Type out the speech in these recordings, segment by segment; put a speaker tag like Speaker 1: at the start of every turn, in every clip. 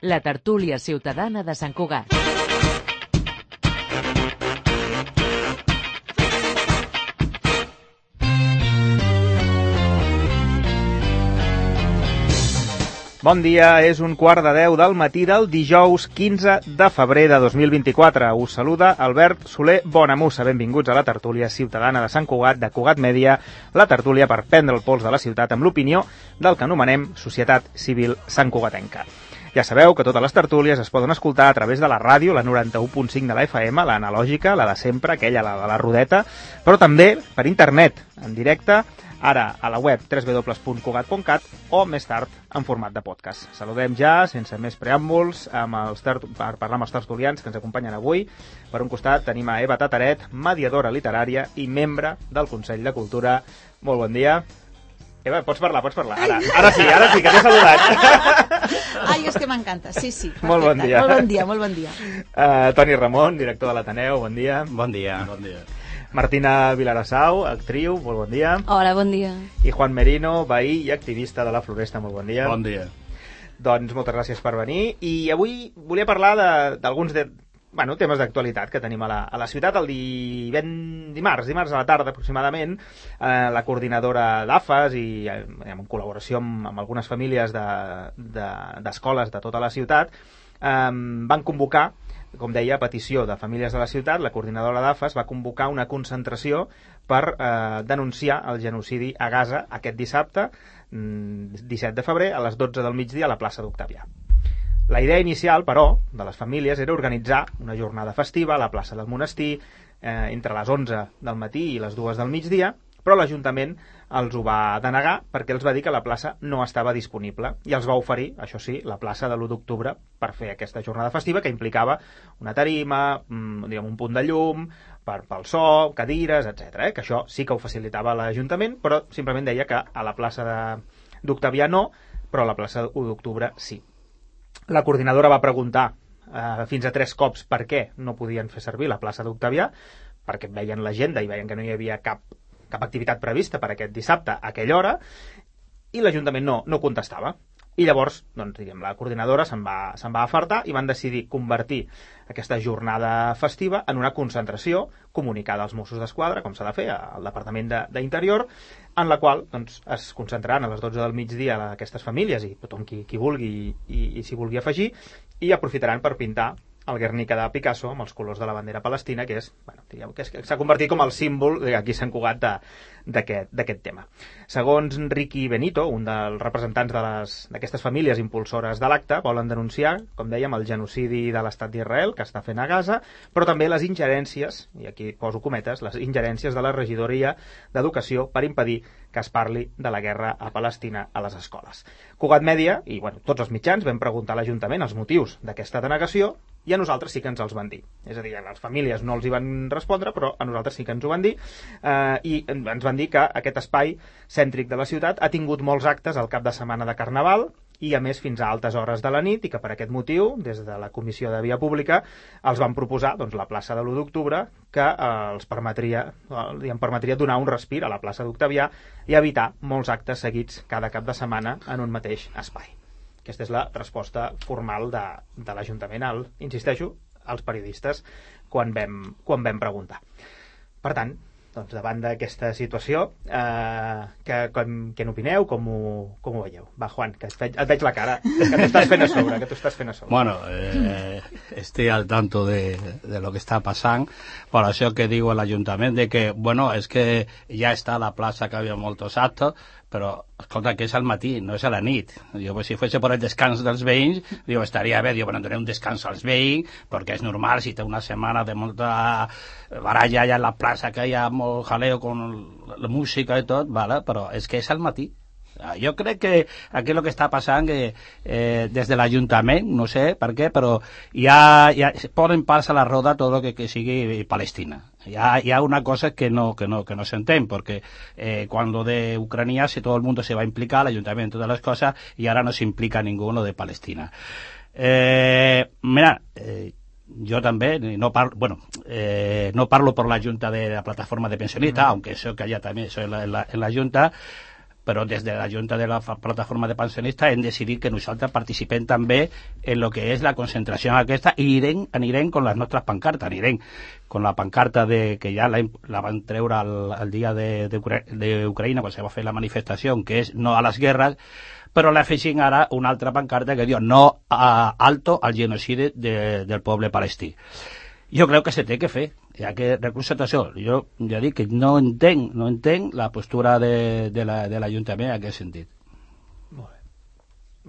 Speaker 1: la tertúlia ciutadana de Sant Cugat.
Speaker 2: Bon dia, és un quart de deu del matí del dijous 15 de febrer de 2024. Us saluda Albert Soler Bonamussa. Benvinguts a la tertúlia ciutadana de Sant Cugat, de Cugat Mèdia, la tertúlia per prendre el pols de la ciutat amb l'opinió del que anomenem Societat Civil Sant Cugatenca. Ja sabeu que totes les tertúlies es poden escoltar a través de la ràdio, la 91.5 de la FM, l'analògica, la de sempre, aquella, la de la rodeta, però també per internet, en directe, ara a la web www.cugat.cat o més tard en format de podcast. Saludem ja, sense més preàmbuls, amb els per parlar amb els tertulians que ens acompanyen avui. Per un costat tenim a Eva Tataret, mediadora literària i membre del Consell de Cultura. Molt bon dia. Eva, pots parlar, pots parlar. Ara, ara sí, ara sí, que t'he saludat.
Speaker 3: Ai, és que m'encanta, sí, sí. Perfecte.
Speaker 2: Molt bon dia.
Speaker 3: Molt bon dia, molt bon dia.
Speaker 2: Uh, Toni Ramon, director de l'Ateneu, bon dia.
Speaker 4: Bon dia.
Speaker 5: Bon dia.
Speaker 2: Martina Vilarassau, actriu, molt bon dia.
Speaker 6: Hola, bon dia.
Speaker 2: I Juan Merino, veí i activista de la Floresta, molt bon dia.
Speaker 5: Bon dia.
Speaker 2: Doncs moltes gràcies per venir. I avui volia parlar d'alguns de, bueno, temes d'actualitat que tenim a la, a la ciutat. El diven, dimarts, dimarts a la tarda aproximadament, eh, la coordinadora d'AFAS i eh, en col·laboració amb, amb algunes famílies d'escoles de, de, de tota la ciutat eh, van convocar com deia, petició de famílies de la ciutat, la coordinadora d'AFAS va convocar una concentració per eh, denunciar el genocidi a Gaza aquest dissabte, 17 mm, de febrer, a les 12 del migdia a la plaça d'Octavià. La idea inicial, però, de les famílies era organitzar una jornada festiva a la plaça del monestir eh, entre les 11 del matí i les 2 del migdia, però l'Ajuntament els ho va denegar perquè els va dir que la plaça no estava disponible i els va oferir, això sí, la plaça de l'1 d'octubre per fer aquesta jornada festiva que implicava una tarima, mm, diguem, un punt de llum, per, pel so, cadires, etc. Eh? que això sí que ho facilitava l'Ajuntament, però simplement deia que a la plaça d'Octavià no, però a la plaça 1 d'octubre sí. La coordinadora va preguntar eh, fins a tres cops per què no podien fer servir la plaça d'Octavià, perquè veien l'agenda i veien que no hi havia cap cap activitat prevista per aquest dissabte a aquella hora i l'Ajuntament no, no contestava. I llavors, doncs, diguem, la coordinadora se'n va, se va afartar i van decidir convertir aquesta jornada festiva en una concentració comunicada als Mossos d'Esquadra, com s'ha de fer al Departament d'Interior, en la qual doncs, es concentraran a les 12 del migdia aquestes famílies i tothom qui, qui vulgui i, i s'hi vulgui afegir i aprofitaran per pintar el Guernica de Picasso amb els colors de la bandera palestina, que és, bueno, diríem, que s'ha convertit com el símbol aquí Sant Cugat d'aquest tema. Segons Ricky Benito, un dels representants d'aquestes de famílies impulsores de l'acte, volen denunciar, com dèiem, el genocidi de l'estat d'Israel que està fent a Gaza, però també les ingerències, i aquí poso cometes, les ingerències de la regidoria d'Educació per impedir que es parli de la guerra a Palestina a les escoles. Cugat Mèdia i bueno, tots els mitjans vam preguntar a l'Ajuntament els motius d'aquesta denegació i a nosaltres sí que ens els van dir. És a dir, a les famílies no els hi van respondre, però a nosaltres sí que ens ho van dir, eh, i ens van dir que aquest espai cèntric de la ciutat ha tingut molts actes al cap de setmana de Carnaval, i a més fins a altes hores de la nit i que per aquest motiu, des de la Comissió de Via Pública, els van proposar doncs, la plaça de l'1 d'octubre que eh, els permetria, eh, permetria donar un respir a la plaça d'Octavià i evitar molts actes seguits cada cap de setmana en un mateix espai. Aquesta és la resposta formal de, de l'Ajuntament, al, insisteixo, als periodistes quan vam, quan vam preguntar. Per tant, doncs davant d'aquesta situació, eh, que, com, què n'opineu, com, ho, com ho veieu? Va, Juan, que et veig, et veig la cara, que t'estàs fent a sobre, que t'ho estàs fent a sobre.
Speaker 4: Bueno, eh, estoy al tanto de, de lo que está pasando, por això que digo el ayuntament de que, bueno, es que ya está la plaza que había moltos actos, però, escolta, que és al matí, no és a la nit. Jo, pues, si fos per el descans dels veïns, diu, estaria bé, diu, bueno, donem un descans als veïns, perquè és normal, si té una setmana de molta baralla allà a la plaça, que hi ha molt jaleo con la música i tot, vale? però és que és al matí. Jo crec que aquí el que està passant que eh, des de l'Ajuntament, no sé per què, però ja, ja poden pas a la roda tot el que, que sigui Palestina. Ya, ya una cosa que no, que no, que no se entiende, porque eh, cuando de Ucrania si todo el mundo se va a implicar, el ayuntamiento, todas las cosas, y ahora no se implica ninguno de Palestina. Eh, mira, eh, jo també no parlo, bueno, eh, no parlo per la Junta de la Plataforma de Pensionistas, mm aunque eso que allá también soy en la, en la, en la Junta, però des de la Junta de la Plataforma de Pensionistes hem decidit que nosaltres participem també en lo que és la concentració aquesta i irem, anirem con les nostres pancartes, anirem con la pancarta de, que ja la, la van treure al, al dia d'Ucraïna quan se va fer la manifestació, que és no a les guerres, però l'afegim ara una altra pancarta que diu no a alto al genocidi de, del poble palestí. Jo crec que se té que fer, ja que recursos això, jo ja dic que no entenc, no entenc la postura de, de l'Ajuntament la, en aquest sentit.
Speaker 2: Molt bé.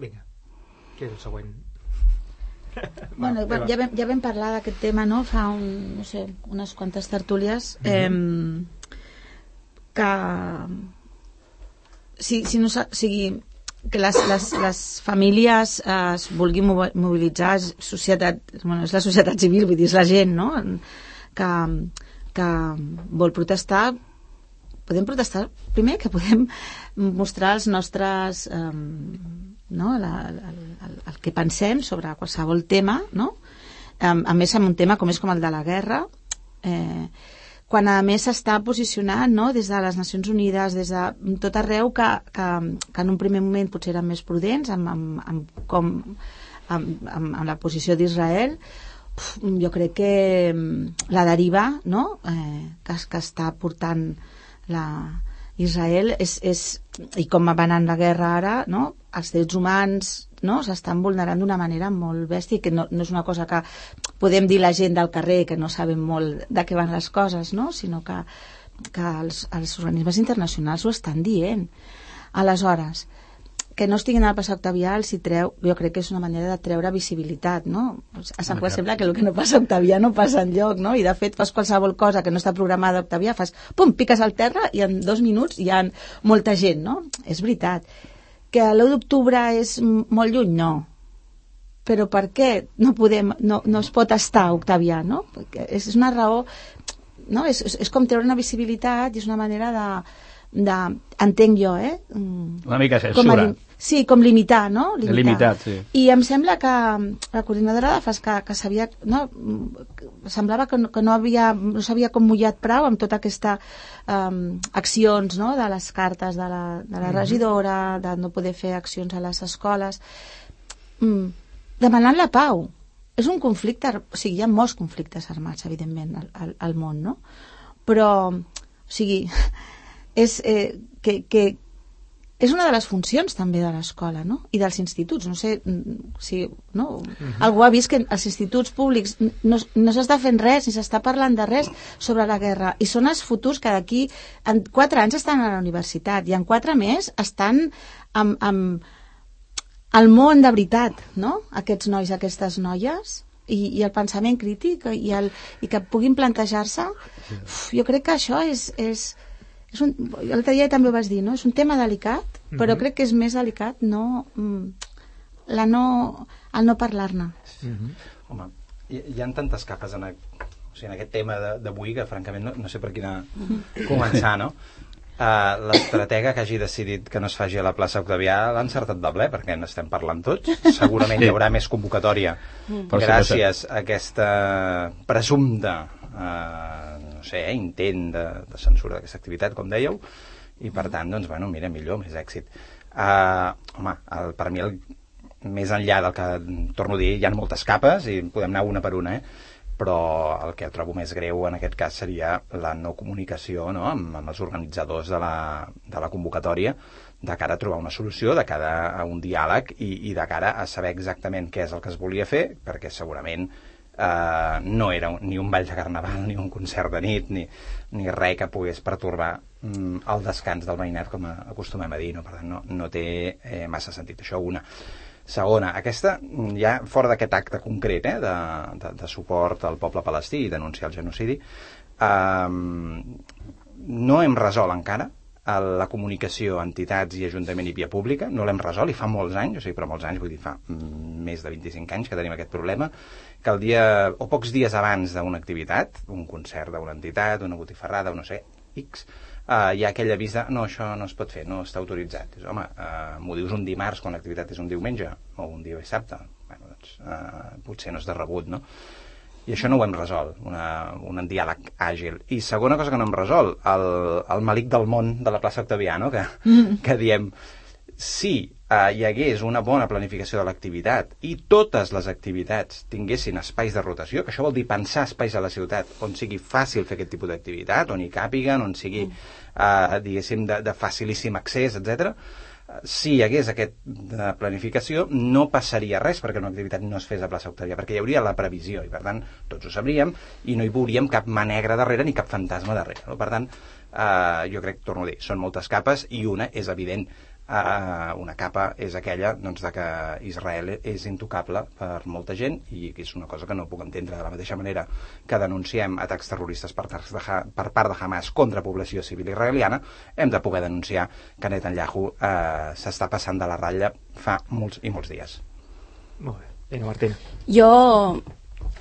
Speaker 2: Vinga, què és el següent?
Speaker 3: bueno, va, ja, vam, ja vam parlar d'aquest tema no? fa un, no sé, unes quantes tertúlies mm -hmm. eh, que si, si no sigui que les, les, les famílies eh, es vulguin mobilitzar societat, bueno, és la societat civil, vull dir, és la gent no? Que, que vol protestar podem protestar primer que podem mostrar els nostres eh, no? la, la, el, el que pensem sobre qualsevol tema no? a, a més amb un tema com és com el de la guerra eh, quan a més s'està posicionant no? des de les Nacions Unides, des de tot arreu que, que, que en un primer moment potser eren més prudents amb, amb, amb, com, amb, amb, amb la posició d'Israel jo crec que mm, la deriva no? eh, que, que està portant la, Israel és, és, i com va anant la guerra ara no? els drets humans no? s'estan vulnerant d'una manera molt bèstia que no, no és una cosa que podem dir la gent del carrer que no sabem molt de què van les coses no? sinó que, que els, els organismes internacionals ho estan dient aleshores que no estiguin al passat Octavià els hi treu, jo crec que és una manera de treure visibilitat, no? A Sant Pol sembla que el que no passa a Octavià no passa en lloc, no? I de fet fas qualsevol cosa que no està programada a Octavià, fas pum, piques al terra i en dos minuts hi ha molta gent, no? És veritat que l'1 d'octubre és molt lluny, no. Però per què no, podem, no, no es pot estar Octavià, no? Perquè és, una raó... No? És, és, és com treure una visibilitat i és una manera de, de entenc jo, eh?
Speaker 4: Una mica censura.
Speaker 3: Com a, sí, com limitar, no?
Speaker 4: Limitar. limitat, sí.
Speaker 3: I em sembla que la coordinadora de FAS que, que sabia, no? semblava que no, que no havia no s'havia com mullat prou amb tota aquesta um, accions no? de les cartes de la, de la mm -hmm. regidora, de no poder fer accions a les escoles, mm, demanant la pau. És un conflicte, o sigui, hi ha molts conflictes armats, evidentment, al, al, al món, no? Però, o sigui, és eh, que, que és una de les funcions també de l'escola no? i dels instituts no sé mm, si no? Uh mhm. -huh. algú ha vist que als instituts públics no, no s'està fent res ni s'està parlant de res sobre la guerra i són els futurs que d'aquí en quatre anys estan a la universitat i en quatre més estan amb, amb el món de veritat no? aquests nois, aquestes noies i, i el pensament crític i, el, i que puguin plantejar-se jo crec que això és, és és un, l'altre dia també ho vas dir, no? És un tema delicat, mm -hmm. però crec que és més delicat no, mm, la no, el no parlar-ne. Mm
Speaker 5: -hmm. Home, hi, hi ha tantes capes en, a, o sigui, en aquest tema d'avui que francament no, no sé per quina mm -hmm. començar, no? Uh, l'estratega que hagi decidit que no es faci a la plaça Octavià l'ha encertat de ple, perquè n'estem parlant tots. Segurament hi haurà més convocatòria mm. gràcies a aquesta presumpta uh, sé, eh, intent de, de censura d'aquesta activitat, com dèieu, i per tant, doncs, bueno, mira, millor, més èxit. Uh, home, el, per mi, el, més enllà del que torno a dir, hi ha moltes capes i podem anar una per una, eh? però el que trobo més greu en aquest cas seria la no comunicació no? amb, amb els organitzadors de la, de la convocatòria de cara a trobar una solució, de cara a un diàleg i, i de cara a saber exactament què és el que es volia fer, perquè segurament eh, no era ni un ball de carnaval, ni un concert de nit, ni, ni res que pogués pertorbar mm, el descans del veïnat, com acostumem a dir, no? per tant no, no té eh, massa sentit això, una. Segona, aquesta, ja fora d'aquest acte concret eh, de, de, de suport al poble palestí i denunciar el genocidi, eh, no hem resolt encara la comunicació entitats i ajuntament i via pública, no l'hem resolt i fa molts anys, o sigui, però molts anys, vull dir, fa mm, més de 25 anys que tenim aquest problema, que el dia, o pocs dies abans d'una activitat, un concert d'una entitat, una botifarrada, o no sé, X, uh, hi ha aquell avís no, això no es pot fer, no està autoritzat. Dius, home, uh, m'ho dius un dimarts quan l'activitat és un diumenge, o un dia dissabte, bueno, doncs, uh, potser no és de rebut, no? I això no ho hem resolt, una, un diàleg àgil. I segona cosa que no hem resolt, el, el malic del món de la plaça Octaviano, que, mm. que diem, si eh, hi hagués una bona planificació de l'activitat i totes les activitats tinguessin espais de rotació, que això vol dir pensar espais a la ciutat on sigui fàcil fer aquest tipus d'activitat, on hi càpiguen, on sigui, eh, diguéssim, de, de facilíssim accés, etc si hi hagués aquesta planificació no passaria res perquè una activitat no es fes a plaça Octavia, perquè hi hauria la previsió i per tant tots ho sabríem i no hi veuríem cap mà negra darrere ni cap fantasma darrere. No? Per tant, eh, jo crec, torno a dir, són moltes capes i una és evident eh, una capa és aquella doncs, de que Israel és intocable per molta gent i que és una cosa que no puc entendre de la mateixa manera que denunciem atacs terroristes per, part de, per part de Hamas contra població civil israeliana, hem de poder denunciar que Netanyahu eh, s'està passant de la ratlla fa molts i molts dies.
Speaker 2: Molt bé. Vinga, Martina.
Speaker 6: Jo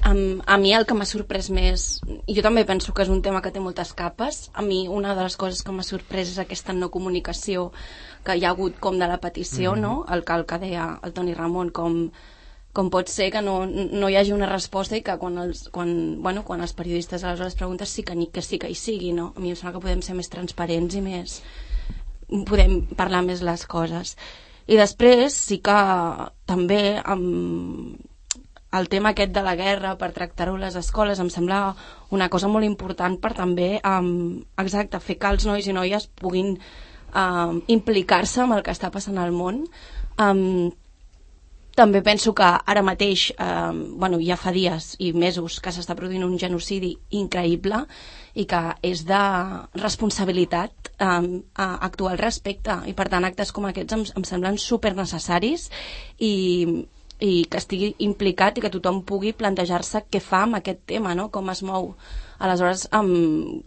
Speaker 6: a, a mi el que m'ha sorprès més, i jo també penso que és un tema que té moltes capes, a mi una de les coses que m'ha sorprès és aquesta no comunicació que hi ha hagut com de la petició, mm -hmm. no? El el que deia el Toni Ramon, com, com pot ser que no, no hi hagi una resposta i que quan els, quan, bueno, quan els periodistes aleshores preguntes sí que, que sí que hi sigui, no? A mi em sembla que podem ser més transparents i més... podem parlar més les coses. I després sí que també amb, el tema aquest de la guerra per tractar-ho a les escoles em sembla una cosa molt important per també, um, exacte, fer que els nois i noies puguin um, implicar-se amb el que està passant al món. Um, també penso que ara mateix, um, bueno, ja fa dies i mesos que s'està produint un genocidi increïble i que és de responsabilitat um, actuar al respecte i per tant actes com aquests em, em semblen super necessaris i, i que estigui implicat i que tothom pugui plantejar-se què fa amb aquest tema, no? com es mou. Aleshores, em,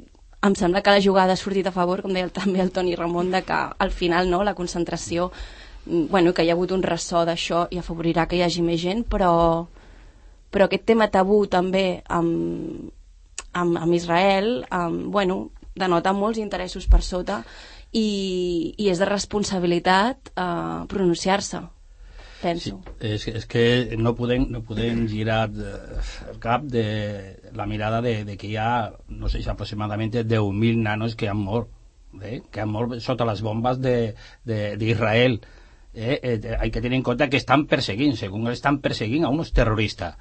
Speaker 6: em sembla que la jugada ha sortit a favor, com deia també el Toni Ramon, de que al final no, la concentració, mm, bueno, que hi ha hagut un ressò d'això i afavorirà que hi hagi més gent, però, però aquest tema tabú també amb, amb, amb Israel, amb, bueno, denota molts interessos per sota i, i és de responsabilitat eh, pronunciar-se penso.
Speaker 4: Sí, és, és que no podem, no podem girar el cap de la mirada de, de que hi ha, no sé, aproximadament 10.000 nanos que han mort, eh? que han mort sota les bombes d'Israel. Eh? Eh, hay que tener en cuenta que estan perseguint, según estan perseguint a unos terroristas.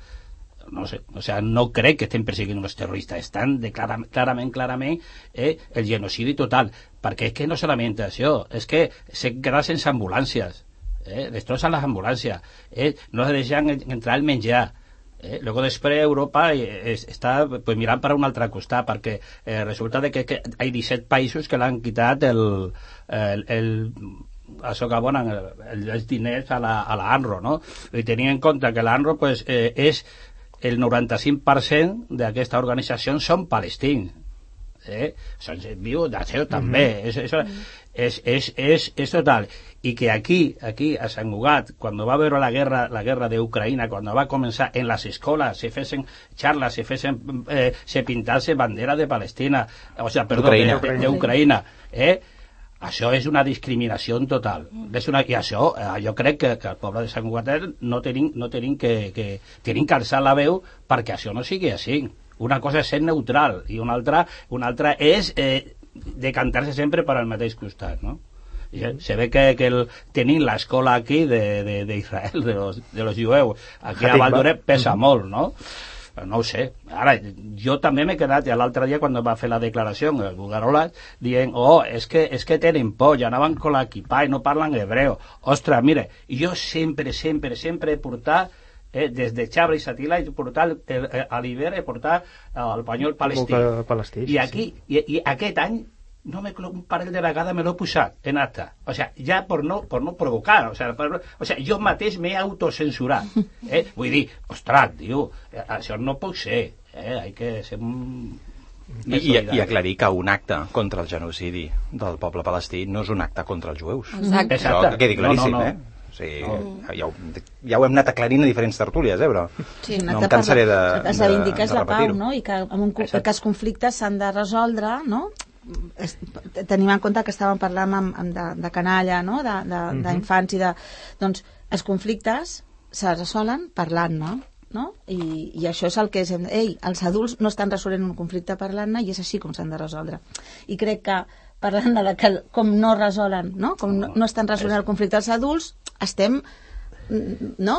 Speaker 4: No sé, o sea, no crec que estén perseguint uns terroristes, estan de clara, clarament, clarament eh, el genocidi total, perquè és que no solament això, és que se queda sense ambulàncies, eh, destrozan las ambulancias, eh, no deixen entrar el menjar, Eh? Luego després Europa eh, està pues, mirant per un altre costat perquè eh, resulta de que, que hi ha 17 països que l'han quitat el, el, el això que abonen els diners a la, a la ANRO, no? I tenint en compte que l'ANRO pues, eh, és el 95% d'aquesta organització són palestins. Eh? Són viu d'això també. Mm -hmm. és, és, és, és, és total y que aquí, aquí a Sant Cugat, cuando va a haber la guerra, la guerra de Ucrania, cuando va a comenzar en las escuelas, se fesen charlas, se fesen, eh, se pintase bandera de Palestina, o sea, perdón, Ucraïna. de, de, de Ucraïna, eh? Això és una discriminació total. És una, I això, eh, jo crec que, que el poble de Sant Cugat no tenim, no tenim que, que, tenim que alçar la veu perquè això no sigui així. Una cosa és ser neutral i una altra, una altra és eh, decantar-se sempre per al mateix costat, no? Se ve que, que el, tenim l'escola aquí d'Israel, de, de, de, los, de los jueus, aquí a Valdoret pesa molt, no? no ho sé. Ara, jo també m'he quedat, ja l'altre dia quan va fer la declaració, el Bugarola, dient, oh, és que, és que tenen por, ja anaven con l'equipà i no parlen hebreu. Ostres, mire, jo sempre, sempre, sempre he portat eh, des de Xabra i Satila he portat el, el, a l'hivern he portat el panyol palestí.
Speaker 2: palestí
Speaker 4: I aquí, sí. i, i aquest any no me un parell de vegades me l'he posat en acta. O sea, ja per no, per no provocar. O sea, per, o sea, jo mateix m'he autocensurat. Eh? Vull dir, ostres, tio, això no pot ser. Eh? Hay que ser un...
Speaker 5: I, i, I aclarir que un acte contra el genocidi del poble palestí no és un acte contra els jueus.
Speaker 6: Exacte.
Speaker 5: Això que quedi claríssim, no, no, no. eh? O sigui, no. ja, ho, ja ho hem anat aclarint a diferents tertúlies, eh, però
Speaker 3: sí,
Speaker 5: no em cansaré de, de,
Speaker 3: de, de, de, la pau, no? I que en un, que els conflictes s'han de resoldre, no? Tenim en compte que estàvem parlant amb, amb de, de canalla, no? d'infants de, de, uh -huh. i de... Doncs els conflictes se resolen parlant, no? no? I, i això és el que és... Ei, els adults no estan resolent un conflicte parlant-ne i és així com s'han de resoldre. I crec que parlant de que, com no resolen, no? com no, no estan resolent el conflicte els adults, estem no?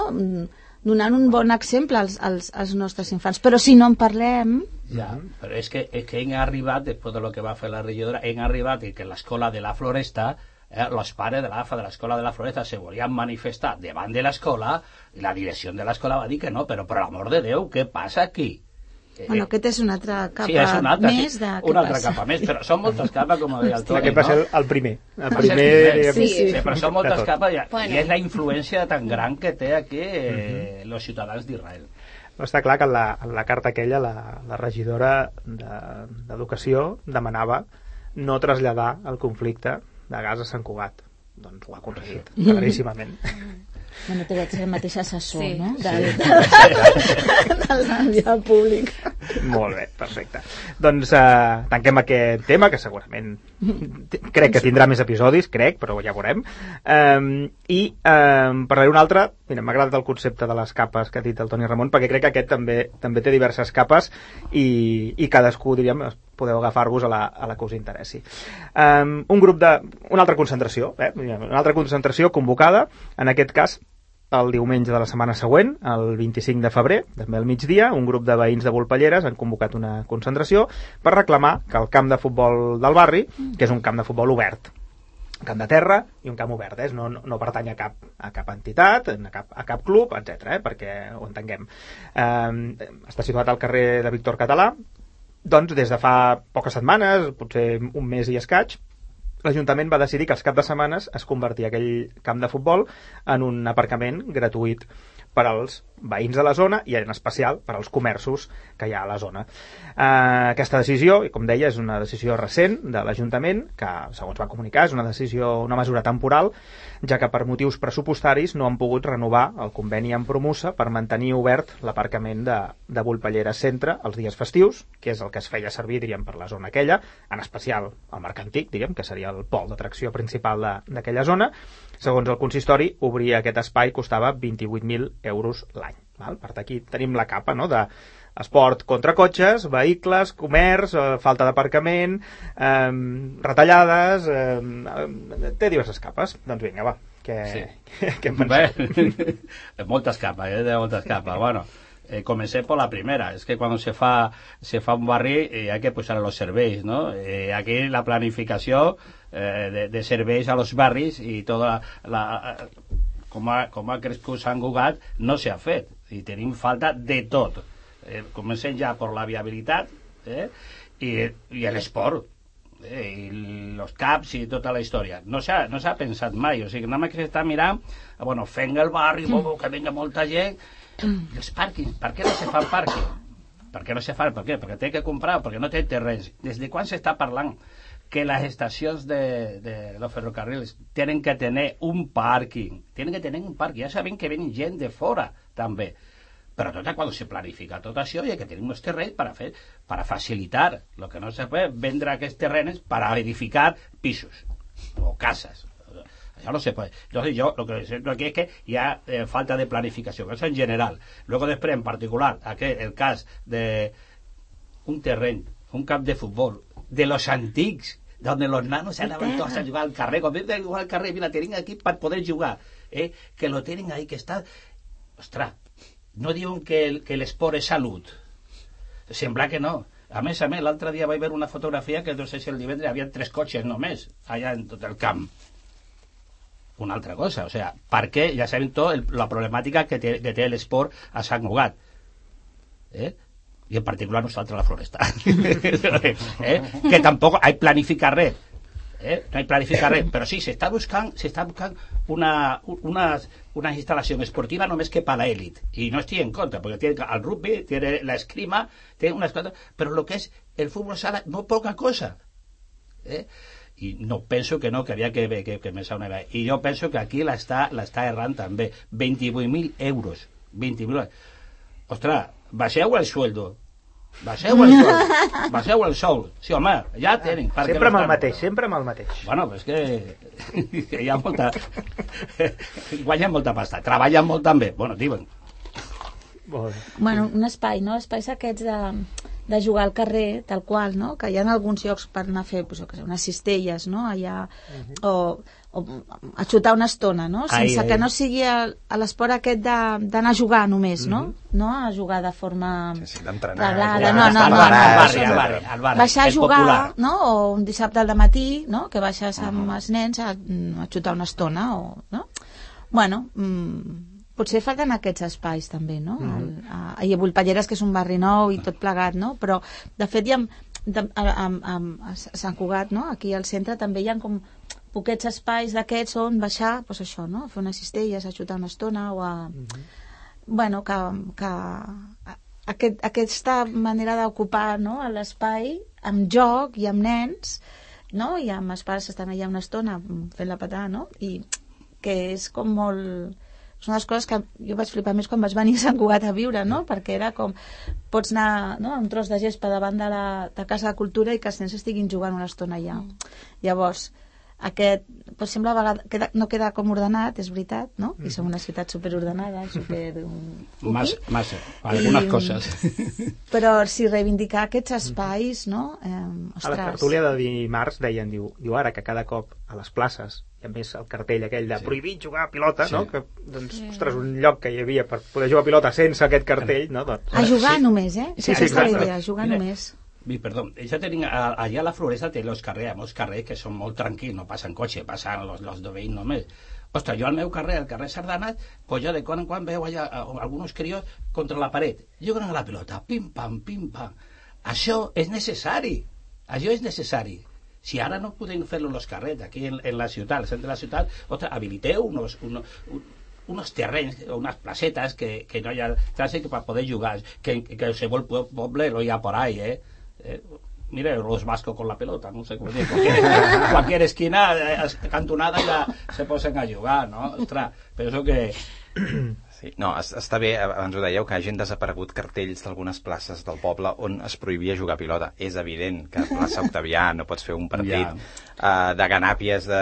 Speaker 3: Donant un bon exemple als, als, als nostres infants. Però si no en parlem...
Speaker 4: Ja, però és que, és que hem arribat, després de lo que va fer la regidora, hem arribat que l'escola de la Floresta eh, els pares de l'AFA de l'escola de la Floresta se volien manifestar davant de l'escola i la direcció de l'escola va dir que no, però per l'amor de Déu, què passa aquí?
Speaker 3: Eh, bueno, aquest és una altra capa
Speaker 4: sí, és una altra,
Speaker 3: més
Speaker 4: sí,
Speaker 3: de
Speaker 4: una altra capa més, però són moltes capes, com deia el Toni,
Speaker 2: Aquest va ser
Speaker 4: no?
Speaker 2: el, el primer. El primer,
Speaker 4: el primer.
Speaker 3: Sí, sí.
Speaker 4: Sí, però són moltes
Speaker 2: de
Speaker 4: capes i,
Speaker 6: Bueno.
Speaker 4: i és la influència tan gran que té aquí eh, els ciutadans d'Israel.
Speaker 2: No està clar que en la, en la carta aquella la, la regidora de- d'Educació demanava no traslladar el conflicte de gas a Sant Cugat. Doncs ho ha aconseguit, claríssimament.
Speaker 3: Bueno, té ser el mateix assessor,
Speaker 6: Sí.
Speaker 3: no? De, de, del via públic.
Speaker 2: Molt bé, perfecte. Doncs eh, tanquem aquest tema, que segurament crec que tindrà més episodis, crec, però ja veurem. Um, I um, parlaré un altre, mira, m'ha agradat el concepte de les capes que ha dit el Toni Ramon, perquè crec que aquest també també té diverses capes i, i cadascú, diríem, podeu agafar-vos a, la, a la que us interessi. Um, un grup de... una altra concentració, eh? una altra concentració convocada, en aquest cas el diumenge de la setmana següent, el 25 de febrer, també al migdia, un grup de veïns de Volpelleres han convocat una concentració per reclamar que el camp de futbol del barri, que és un camp de futbol obert, camp de terra i un camp obert, eh? no, no, no pertany a cap, a cap entitat, a cap, a cap club, etc eh? perquè ho entenguem. Eh, està situat al carrer de Víctor Català, doncs des de fa poques setmanes, potser un mes i escaig, l'Ajuntament va decidir que els caps de setmanes es convertia aquell camp de futbol en un aparcament gratuït per als veïns de la zona i en especial per als comerços que hi ha a la zona. Eh, aquesta decisió, i com deia, és una decisió recent de l'Ajuntament, que segons va comunicar és una decisió, una mesura temporal, ja que per motius pressupostaris no han pogut renovar el conveni amb Promusa per mantenir obert l'aparcament de, de Volpellera Centre els dies festius, que és el que es feia servir, diríem, per la zona aquella, en especial el Marc Antic, diríem, que seria el pol d'atracció principal d'aquella zona. Segons el consistori, obrir aquest espai costava 28.000 euros l'any. Per tant, aquí tenim la capa no? de esport contra cotxes, vehicles, comerç, eh, falta d'aparcament, eh, retallades, eh, té diverses capes. Doncs vinga, va, que,
Speaker 4: Sí.
Speaker 2: que, que en penseu?
Speaker 4: Bé, moltes capas, eh, de moltes capas. Bueno, eh, comencé por la primera. Es que cuando se fa, se fa un barri eh, hay que posar los serveis, ¿no? Eh, aquí la planificació eh, de, de serveis a los barris i tota la, la com, ha, com ha crescut Sant Cugat no s'ha fet i tenim falta de tot eh, comencem ja per la viabilitat eh, i, i l'esport eh, i els caps i tota la història. No s'ha no pensat mai, o sigui, nada més que s'està mirant, ah, bueno, fent el barri, mm. que venga molta gent, i els pàrquings, per què no se fan pàrquing? Per què no se fan? Per què? Perquè té que comprar, perquè no té terrenys. Des de quan s'està parlant que les estacions de, de los ferrocarrils tenen que tenir un pàrquing, tenen que tenir un pàrquing, ja sabem que venen gent de fora també, però tot quan se planifica tot això hi ha que tenir uns terrenys per fer, per facilitar. El que no se pot vendre aquests terrenys per edificar pisos o cases. Això no se puede. Entonces yo lo que siento aquí es que ha eh, falta de planificació, eso en general. Luego després, en particular, aquel, el cas de un terreny, un camp de futbol, de los antics, donde los nanos anaven tots a jugar al carrer, com de jugar al carrer, mira, tenen aquí per poder jugar, eh? que lo tenen ahí, que està... Ostres, no diuen que, el, que l'esport és salut. Sembla que no. A més a més, l'altre dia vaig veure una fotografia que no sé si el divendres hi havia tres cotxes només, allà en tot el camp una altra cosa, o sea, perquè ja sabem tot el, la problemàtica que té, que té l'esport a Sant Cugat eh? I en particular nosaltres a la Floresta eh? que tampoc hay planificar res eh? no hay planificar res però sí, s'està buscant, s'està buscant una, una, una instal·lació esportiva només que per l'elit i no estic en contra, perquè tiene el rugby tiene la escrima, tiene unas cosas però lo que és el futbol sala no poca cosa eh? i no penso que no, que havia que, que, que una vegada. I jo penso que aquí l'està errant també. 28.000 euros. 20.000 Ostres, baixeu el sueldo. Baixeu el sou. Baixeu el sou. Sí, home, ja tenen. perquè
Speaker 2: Sempre amb el mateix, sempre amb el mateix.
Speaker 4: Bueno, però és que, que hi ha molta... guanyen molta pasta. Treballen molt també. Bueno, diuen.
Speaker 3: Bueno, un espai, no? Espais aquests de, de jugar al carrer, tal qual, no? Que hi ha alguns llocs per anar a fer, pues, què sé, unes cistelles, no? Allà, o, o a xutar una estona, no? Sense
Speaker 4: ai.
Speaker 3: que no sigui a l'esport aquest de- d'anar a jugar només, no? No a jugar de forma...
Speaker 5: Sí, sí, d'entrenar,
Speaker 3: reglada,
Speaker 5: jugar,
Speaker 3: no, no, no, no,
Speaker 5: barri, al barri,
Speaker 4: al barri.
Speaker 3: baixar a jugar,
Speaker 4: popular.
Speaker 3: no? o un dissabte al matí, no? que baixes amb els nens a, a xutar una estona, o, no? Bueno, mm, potser falten aquests espais també, no? El, a, I a Bullpalleres, que és un barri nou i tot plegat, no? Però, de fet, hi ha, de, a, a, a, a Sant Cugat, no? Aquí al centre també hi ha com poquets espais d'aquests on baixar, doncs això, no? A fer unes cistelles, a xutar una estona o a... Bueno, que, que a- aquest, aquesta manera d'ocupar no, l'espai amb joc i amb nens no? i amb els pares que estan allà una estona fent la patada no? i que és com molt és una de les coses que jo vaig flipar més quan vaig venir a Sant Cugat a viure, no? perquè era com pots anar no? un tros de gespa davant de la de Casa de Cultura i que els nens estiguin jugant una estona allà llavors aquest, pues sembla a vegades, queda, no queda com ordenat, és veritat, no? I som una ciutat superordenada, super... um,
Speaker 4: Más,
Speaker 3: cookie.
Speaker 4: más, algunas
Speaker 3: I,
Speaker 4: cosas.
Speaker 3: Però si reivindicar aquests espais, no? Eh,
Speaker 2: A la
Speaker 3: ostres,
Speaker 2: tertúlia de dimarts deien, diu, diu ara que cada cop a les places hi ha més el cartell aquell de sí. prohibit jugar a pilota,
Speaker 5: Sí.
Speaker 2: no? Que, doncs, ostres, un lloc que hi havia per poder jugar a pilota sense aquest cartell, no? Doncs,
Speaker 3: a jugar només, eh?
Speaker 2: Sí, sí,
Speaker 3: la
Speaker 2: exacte.
Speaker 3: idea, jugar
Speaker 4: Mira,
Speaker 3: només.
Speaker 4: Sí, perdón, ja tenim, allà a la Floresta té los carrers, molts carrers que són molt tranquils, no passen cotxe, passen los de veïns només. Ostres, jo al meu carrer, al carrer Sardanat, pues jo de quan en quan veu allà a, alguns crios contra la paret, juguen a la pilota, pim-pam, pim-pam. Això és necessari, això és necessari. Si ara no podem fer-lo els carrers, aquí en, en la ciutat, al centre de la ciutat, ostres, habiliteu unos, unos, un- unos terrenys, unas placetas que, que no haya trànsit para poder jugar, que, que qualsevol pue- poble lo hi ha por ahí, eh? Eh mire, los vascos con la pelota, no sé cómo decir, cualquier, cualquier esquina, eh, cantonada ya se posen a jugar, ¿no? Ostras, penso que...
Speaker 5: Sí, no, es- està bé, abans ho dèieu, que hagin desaparegut cartells d'algunes places del poble on es prohibia jugar a pilota. És evident que a plaça Octavià no pots fer un partit
Speaker 4: Ja.
Speaker 5: uh, de ganàpies de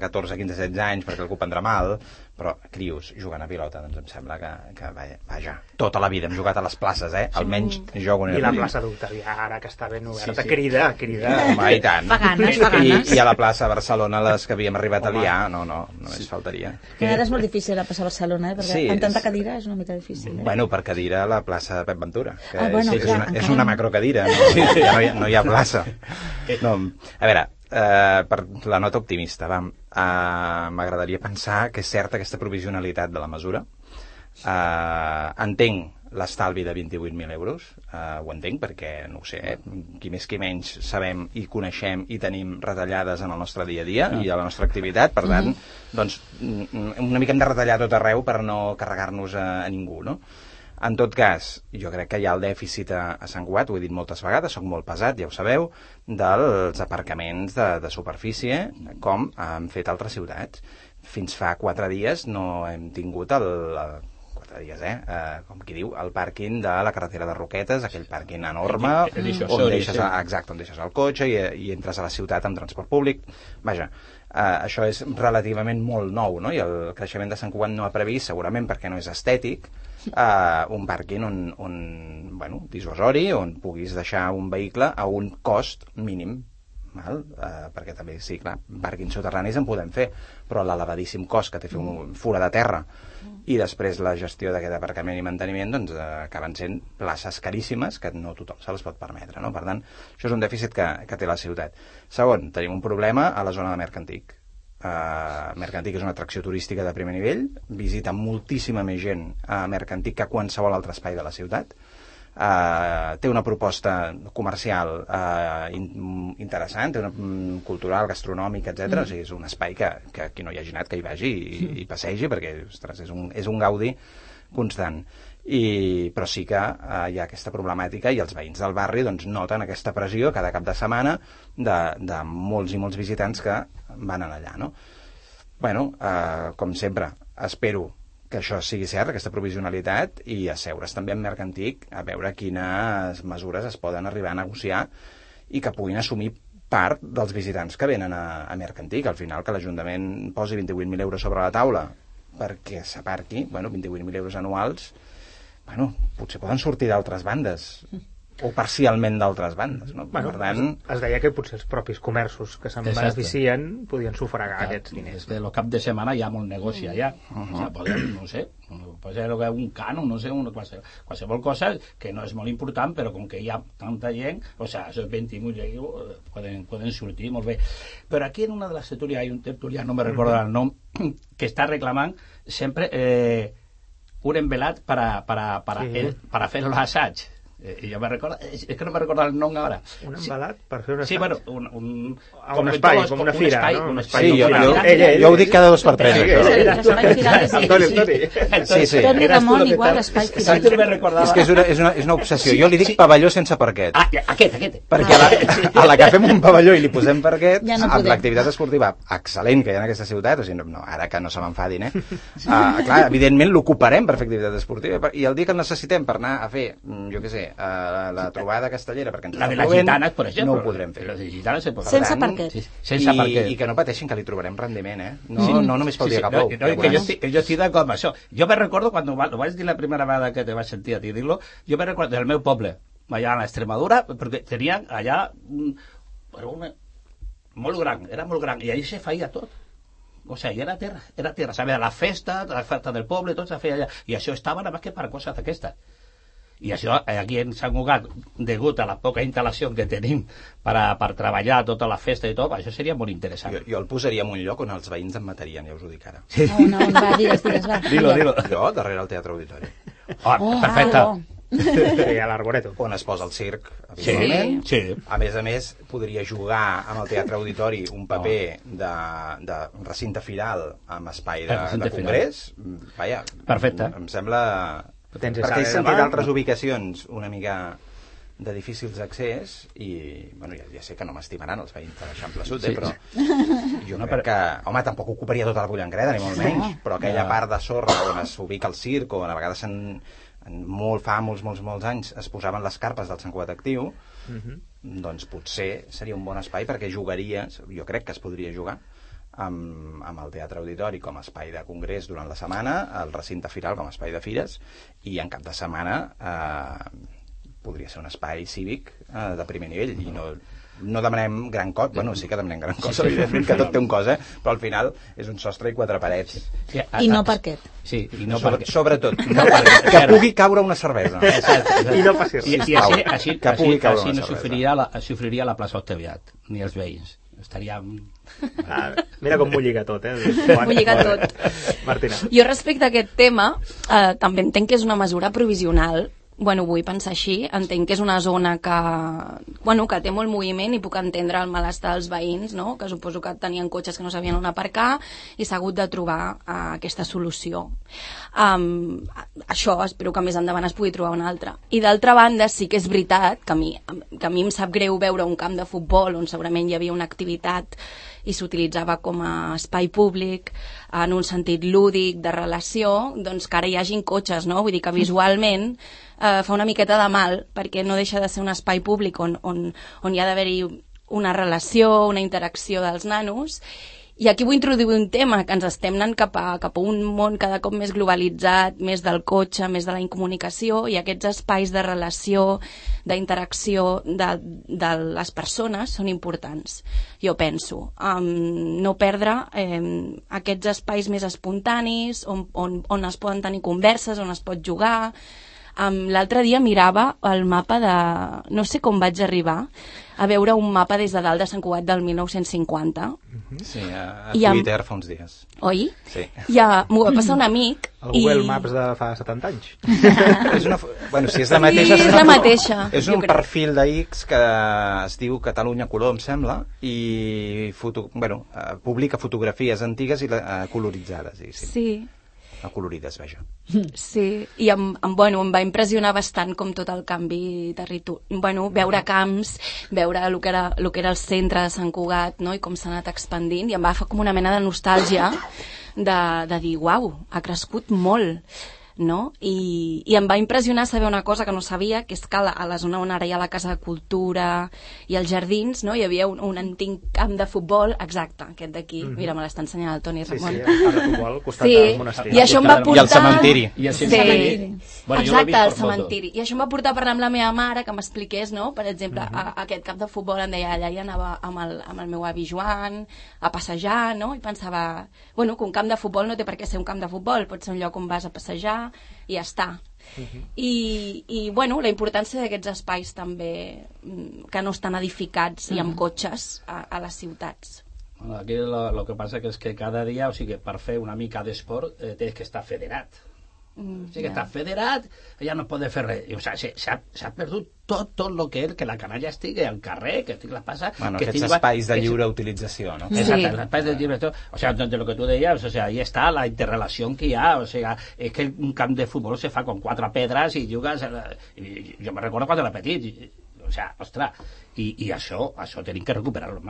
Speaker 5: 14, 15, 16 anys perquè algú prendrà mal, però crios jugant a pilota, doncs em sembla que, que vaja, tota la vida hem jugat a les places, eh? Almenys jo quan
Speaker 2: I la
Speaker 5: petit.
Speaker 2: plaça d'Octavià, ara que està ben oberta,
Speaker 5: Sí, sí.
Speaker 2: crida, crida.
Speaker 5: Home, i tant.
Speaker 3: Fa ganes, fa
Speaker 5: I. I a la plaça de Barcelona, les que havíem arribat a liar, no, no, només faltaria.
Speaker 3: Que ara és molt difícil a passar a Barcelona, eh? perquè
Speaker 5: Sí,
Speaker 3: amb tanta
Speaker 5: és-
Speaker 3: cadira és una mica difícil. Eh?
Speaker 5: Bueno, per cadira a la plaça de Pep Ventura, que
Speaker 3: Ah, bueno,
Speaker 5: és, és,
Speaker 3: clar,
Speaker 5: una, és una macrocadira, no, ja no, hi, ha- no hi ha plaça. No, a veure, eh, per la nota optimista, vam, eh, m'agradaria pensar que és certa aquesta provisionalitat de la mesura. Eh, entenc l'estalvi de 28.000 euros, eh, ho entenc perquè, no ho sé, eh, qui més qui menys sabem i coneixem i tenim retallades en el nostre dia a dia i a la nostra activitat, per tant, doncs mm, una mica hem de retallar tot arreu per no carregar-nos a, a ningú, no? En tot cas, jo crec que hi ha el dèficit a, a Sant Cugat, ho he dit moltes vegades, sóc molt pesat, ja ho sabeu, dels aparcaments de, de superfície, com han fet altres ciutats. Fins fa quatre dies no hem tingut el, el quatre dies, eh? eh? com qui diu, el pàrquing de la carretera de Roquetes, aquell pàrquing enorme,
Speaker 4: el
Speaker 5: on deixes,
Speaker 4: sí.
Speaker 5: a, exacte, on deixes el cotxe i, i entres a la ciutat amb transport públic. Vaja, eh, això és relativament molt nou, no? I el creixement de Sant Cugat no ha previst, segurament perquè no és estètic, eh, un pàrquing on, on bueno, dissuasori, on puguis deixar un vehicle a un cost mínim Val? Uh, perquè també, sí, clar, pàrquings soterranis en podem fer, però l'elevadíssim cost que té fer un fura de terra i després la gestió d'aquest aparcament i manteniment doncs, uh, acaben sent places caríssimes que no tothom se les pot permetre. No? Per tant, això és un dèficit que, que té la ciutat. Segon, tenim un problema a la zona de Mercantic. Uh, Mercantic és una atracció turística de primer nivell, visita moltíssima més gent a Mercantic que a qualsevol altre espai de la ciutat. Uh, té una proposta comercial uh, in, interessant, té una mm, cultural, gastronòmica, etc. Mm. O sigui, és un espai que, que qui no hi hagi anat que hi vagi i, i passegi perquè ostres, és, un, és un gaudi constant. I, però sí que uh, hi ha aquesta problemàtica i els veïns del barri doncs, noten aquesta pressió cada cap de setmana de, de molts i molts visitants que van allà. No? bueno, eh, com sempre, espero que això sigui cert, aquesta provisionalitat, i asseure's també amb Mercantic a veure quines mesures es poden arribar a negociar i que puguin assumir part dels visitants que venen a, a Mercantic. Al final, que l'Ajuntament posi 28.000 euros sobre la taula perquè s'aparqui, bueno, 28.000 euros anuals, bueno, potser poden sortir d'altres bandes o parcialment d'altres bandes, no?
Speaker 2: Bueno,
Speaker 5: per tant,
Speaker 2: es, es deia que potser els propis comerços que se'n beneficien podien sufragar aquests diners.
Speaker 4: Des de los cap de setmana hi ha molt negoci allà. O sigui, podem, no sé, pot ser que un cano, no sé, una, qualsevol, qualsevol cosa que no és molt important, però com que hi ha tanta gent, o sea, esos 20 mil euros pueden, pueden sortir molt bé. Però aquí en una de les tertúlies hay un tertulià, no me recordo el nom, que està reclamant sempre eh, un envelat para, para, para,
Speaker 2: Sí.
Speaker 4: el, para fer l'assaig. Eh, jo me recordo, és és que no me recordo el nom ara.
Speaker 2: Un
Speaker 4: Sí,
Speaker 2: embalat per fer un
Speaker 4: Sí,
Speaker 2: assaig?
Speaker 4: bueno, un, un,
Speaker 2: Ah, un espai, com una fira,
Speaker 4: espai,
Speaker 2: no?
Speaker 4: Un
Speaker 2: Un
Speaker 4: espai,
Speaker 5: Sí, jo-
Speaker 4: una
Speaker 5: jo-
Speaker 2: ell, ell,
Speaker 5: jo ho dic cada dos per tres,
Speaker 2: Sí, sí,
Speaker 3: sí.
Speaker 2: Antoni, Antoni.
Speaker 5: Sí, sí.
Speaker 3: Toni Ramon
Speaker 4: que
Speaker 3: igual, espai
Speaker 4: Saps
Speaker 3: firal.
Speaker 4: que me recordava?
Speaker 5: És que és una, és una, és una obsessió. Jo li dic
Speaker 4: sí.
Speaker 5: pavelló sense parquet.
Speaker 4: Ah, aquest, aquest.
Speaker 5: Perquè a la, a la que fem un pavelló i li posem parquet,
Speaker 3: Ja no
Speaker 5: amb l'activitat esportiva excel·lent que hi ha en aquesta ciutat, o sigui, no, ara que no se m'enfadin, eh? Uh, clar, evidentment l'ocuparem per fer activitat esportiva i el dia que el necessitem per anar a fer, mm, jo què sé, uh, la trobada castellera, perquè ens
Speaker 4: La de
Speaker 5: plovent,
Speaker 4: gitanas, por ejemplo.
Speaker 5: no ho podrem fer.
Speaker 4: La de gitanas se pot
Speaker 3: Sense
Speaker 5: Per
Speaker 3: parquet.
Speaker 4: Sí, sense
Speaker 5: I,
Speaker 4: parquet.
Speaker 5: I que no pateixin que li trobarem rendiment, eh? No, no només pel dia que plou.
Speaker 4: No, no, que, jo estic, que jo estic d'acord amb això. Jo me recordo, quan ho, va- ho vaig dir la primera vegada que te vaig sentir a ti dir-lo, jo me recordo del meu poble, allà a l'Extremadura, perquè tenien allà un, era una, molt gran, era molt gran, i allà se feia tot. O sigui, era terra, era terra, sabia, la festa, la festa del poble, tot se feia allà. I això estava nada més que per coses d'aquestes. I això, eh, aquí en Sant Cugat, degut a la poca instal·lació que tenim per, a, per treballar tota la festa i tot, això seria molt interessant.
Speaker 5: Jo, jo el posaria en un lloc on els veïns em matarien, ja us ho dic ara.
Speaker 3: On, on va, digues, digues, va.
Speaker 4: Dilo, dilo.
Speaker 5: Jo, darrere el Teatre Auditori.
Speaker 4: Oh,
Speaker 3: Oh,
Speaker 4: perfecte.
Speaker 3: oh.
Speaker 2: Sí, a l'Arboreto.
Speaker 5: On es posa el circ,
Speaker 4: Sí,
Speaker 5: habitualment.
Speaker 4: sí.
Speaker 5: A més a més, podria jugar amb el Teatre Auditori un paper de, de recinte firal amb espai de, de congrés. Vaja,
Speaker 4: Perfecte.
Speaker 5: Em sembla...
Speaker 2: Tens
Speaker 5: Perquè he sentit altres ubicacions una mica de difícils d'accés i bueno, ja, ja sé que no m'estimaran els veïns de l'Eixample Sud, eh,
Speaker 4: Sí.
Speaker 5: però jo
Speaker 4: No,
Speaker 5: crec
Speaker 4: però-
Speaker 5: que... Home, tampoc ocuparia tota la Bullangreda, ni molt menys, però aquella
Speaker 4: Ja.
Speaker 5: part de sorra on es ubica el circ, on a vegades en, en molt, fa molts, molts, molts anys es posaven les carpes del Sant Cugat Actiu,
Speaker 2: Mhm.
Speaker 5: doncs potser seria un bon espai perquè jugaria, jo crec que es podria jugar amb, amb el Teatre Auditori com a espai de congrés durant la setmana, el recinte firal com a espai de fires, i en cap de setmana eh, podria ser un espai cívic eh, de primer nivell, i no, no demanem gran cosa, bueno, sí que demanem gran cosa, evidentment que tot té un cosa, però al final és un sostre i quatre parets.
Speaker 4: Sí, a-
Speaker 3: I no
Speaker 4: a-
Speaker 3: parquet.
Speaker 4: Sí, i no
Speaker 5: Sobre, sobretot,
Speaker 4: No parquet.
Speaker 5: que pugui caure una cervesa.
Speaker 4: Exacte, exacte.
Speaker 2: I no passi res.
Speaker 4: I, i així, així,
Speaker 5: que pugui
Speaker 4: així,
Speaker 5: caure
Speaker 4: així
Speaker 5: una
Speaker 4: no
Speaker 5: cervesa.
Speaker 4: sofriria la, sofriria la plaça Octaviat, ni els veïns. Estaríem...
Speaker 2: Ah, mira com m'ho lliga tot, eh?
Speaker 6: M'ho lliga tot.
Speaker 2: Martina.
Speaker 6: Jo respecte a aquest tema eh, també entenc que és una mesura provisional bueno, vull pensar així, entenc que és una zona que, bueno, que té molt moviment i puc entendre el malestar dels veïns, no? que suposo que tenien cotxes que no sabien on aparcar i s'ha hagut de trobar uh, aquesta solució. Um, això, espero que més endavant es pugui trobar una altra. I d'altra banda, sí que és veritat que a, mi, que a mi em sap greu veure un camp de futbol on segurament hi havia una activitat i s'utilitzava com a espai públic en un sentit lúdic de relació, doncs que ara hi hagin cotxes, no? Vull dir que visualment eh, fa una miqueta de mal perquè no deixa de ser un espai públic on, on, on hi ha d'haver-hi una relació, una interacció dels nanos i aquí vull introduir un tema que ens estem anant cap a, cap a un món cada cop més globalitzat, més del cotxe, més de la incomunicació i aquests espais de relació, d'interacció de, de les persones són importants, jo penso. Um, no perdre um, aquests espais més espontanis on, on, on es poden tenir converses, on es pot jugar, Um, L'altre dia mirava el mapa de... No sé com vaig arribar a veure un mapa des de dalt de Sant Cugat del 1950,
Speaker 5: Sí, a, a
Speaker 6: I amb-
Speaker 5: Twitter fa uns dies.
Speaker 6: oi?
Speaker 5: Sí.
Speaker 6: I uh, m'ho va passar un amic
Speaker 2: El
Speaker 6: i...
Speaker 2: Google Maps de fa 70 anys.
Speaker 5: és una, bueno, si és la
Speaker 6: Sí,
Speaker 5: mateixa...
Speaker 6: és la mateixa,
Speaker 5: És un
Speaker 6: crec.
Speaker 5: perfil de X que es diu Catalunya Color, em sembla, i foto, bueno, eh, publica fotografies antigues i la- eh, coloritzades, i sí. Acolorides, vaja.
Speaker 6: sí, i em, em, bueno, em va impressionar bastant com tot el canvi territorial, bueno, veure camps, veure el que, era, el que era el centre de Sant Cugat, no?, i com s'ha anat expandint, i em va fer com una mena de nostàlgia de, de dir, uau, ha crescut molt. No? I, i em va impressionar saber una cosa que no sabia, que és que a la, a la zona on ara hi ha la Casa de Cultura i els jardins, no? hi havia un, un antic camp de futbol, exacte, aquest d'aquí, mm -hmm. mira, me l'està ensenyant el Toni
Speaker 2: Sí, sí,
Speaker 6: Ramon.
Speaker 2: el camp de futbol al costat
Speaker 6: Sí,
Speaker 2: del monestir.
Speaker 6: i això em va
Speaker 4: I
Speaker 6: portar...
Speaker 5: el cementiri.
Speaker 4: I el
Speaker 6: Sí.
Speaker 4: cementiri. Bueno, jo l'he
Speaker 6: Exacte, el cementiri. I això em va portar a parlar amb la meva mare, que m'expliqués, no? Per exemple,
Speaker 2: Mhm.
Speaker 6: a, a aquest camp de futbol em deia, allà hi anava amb el, amb el meu avi Joan, a passejar, no? I pensava, bueno, que un camp de futbol no té per què ser un camp de futbol, pot ser un lloc on vas a passejar i ja està.
Speaker 2: Mhm.
Speaker 6: I, I, bueno, la importància d'aquests espais també mm, que no estan edificats i
Speaker 2: Mhm.
Speaker 6: amb cotxes a, a les ciutats.
Speaker 4: Bueno, aquí lo, lo que passa que és que cada dia, o sigui, per fer una mica d'esport eh, tens que estar federat.
Speaker 6: Mm,
Speaker 4: O sigui, que està federat, ja no pot fer res. I, o sigui, s'ha s'ha perdut tot, tot el que és que la canalla estigui al carrer, que estigui la passa...
Speaker 5: Bueno,
Speaker 4: que
Speaker 5: aquests
Speaker 4: estigui-
Speaker 5: espais de
Speaker 4: que-
Speaker 5: lliure utilització, no?
Speaker 6: Sí.
Speaker 4: Exacte, els espais de llibre, tot. O sea, de lo que tú decías, o sea, ahí está la interrelación que hi ha, o sea, es que un camp de futbol se fa con quatre pedres i jugues... eh, I, jo me recordo quan era petit, i, o sea, ostres, i, i això, això tenim que recuperar-lo.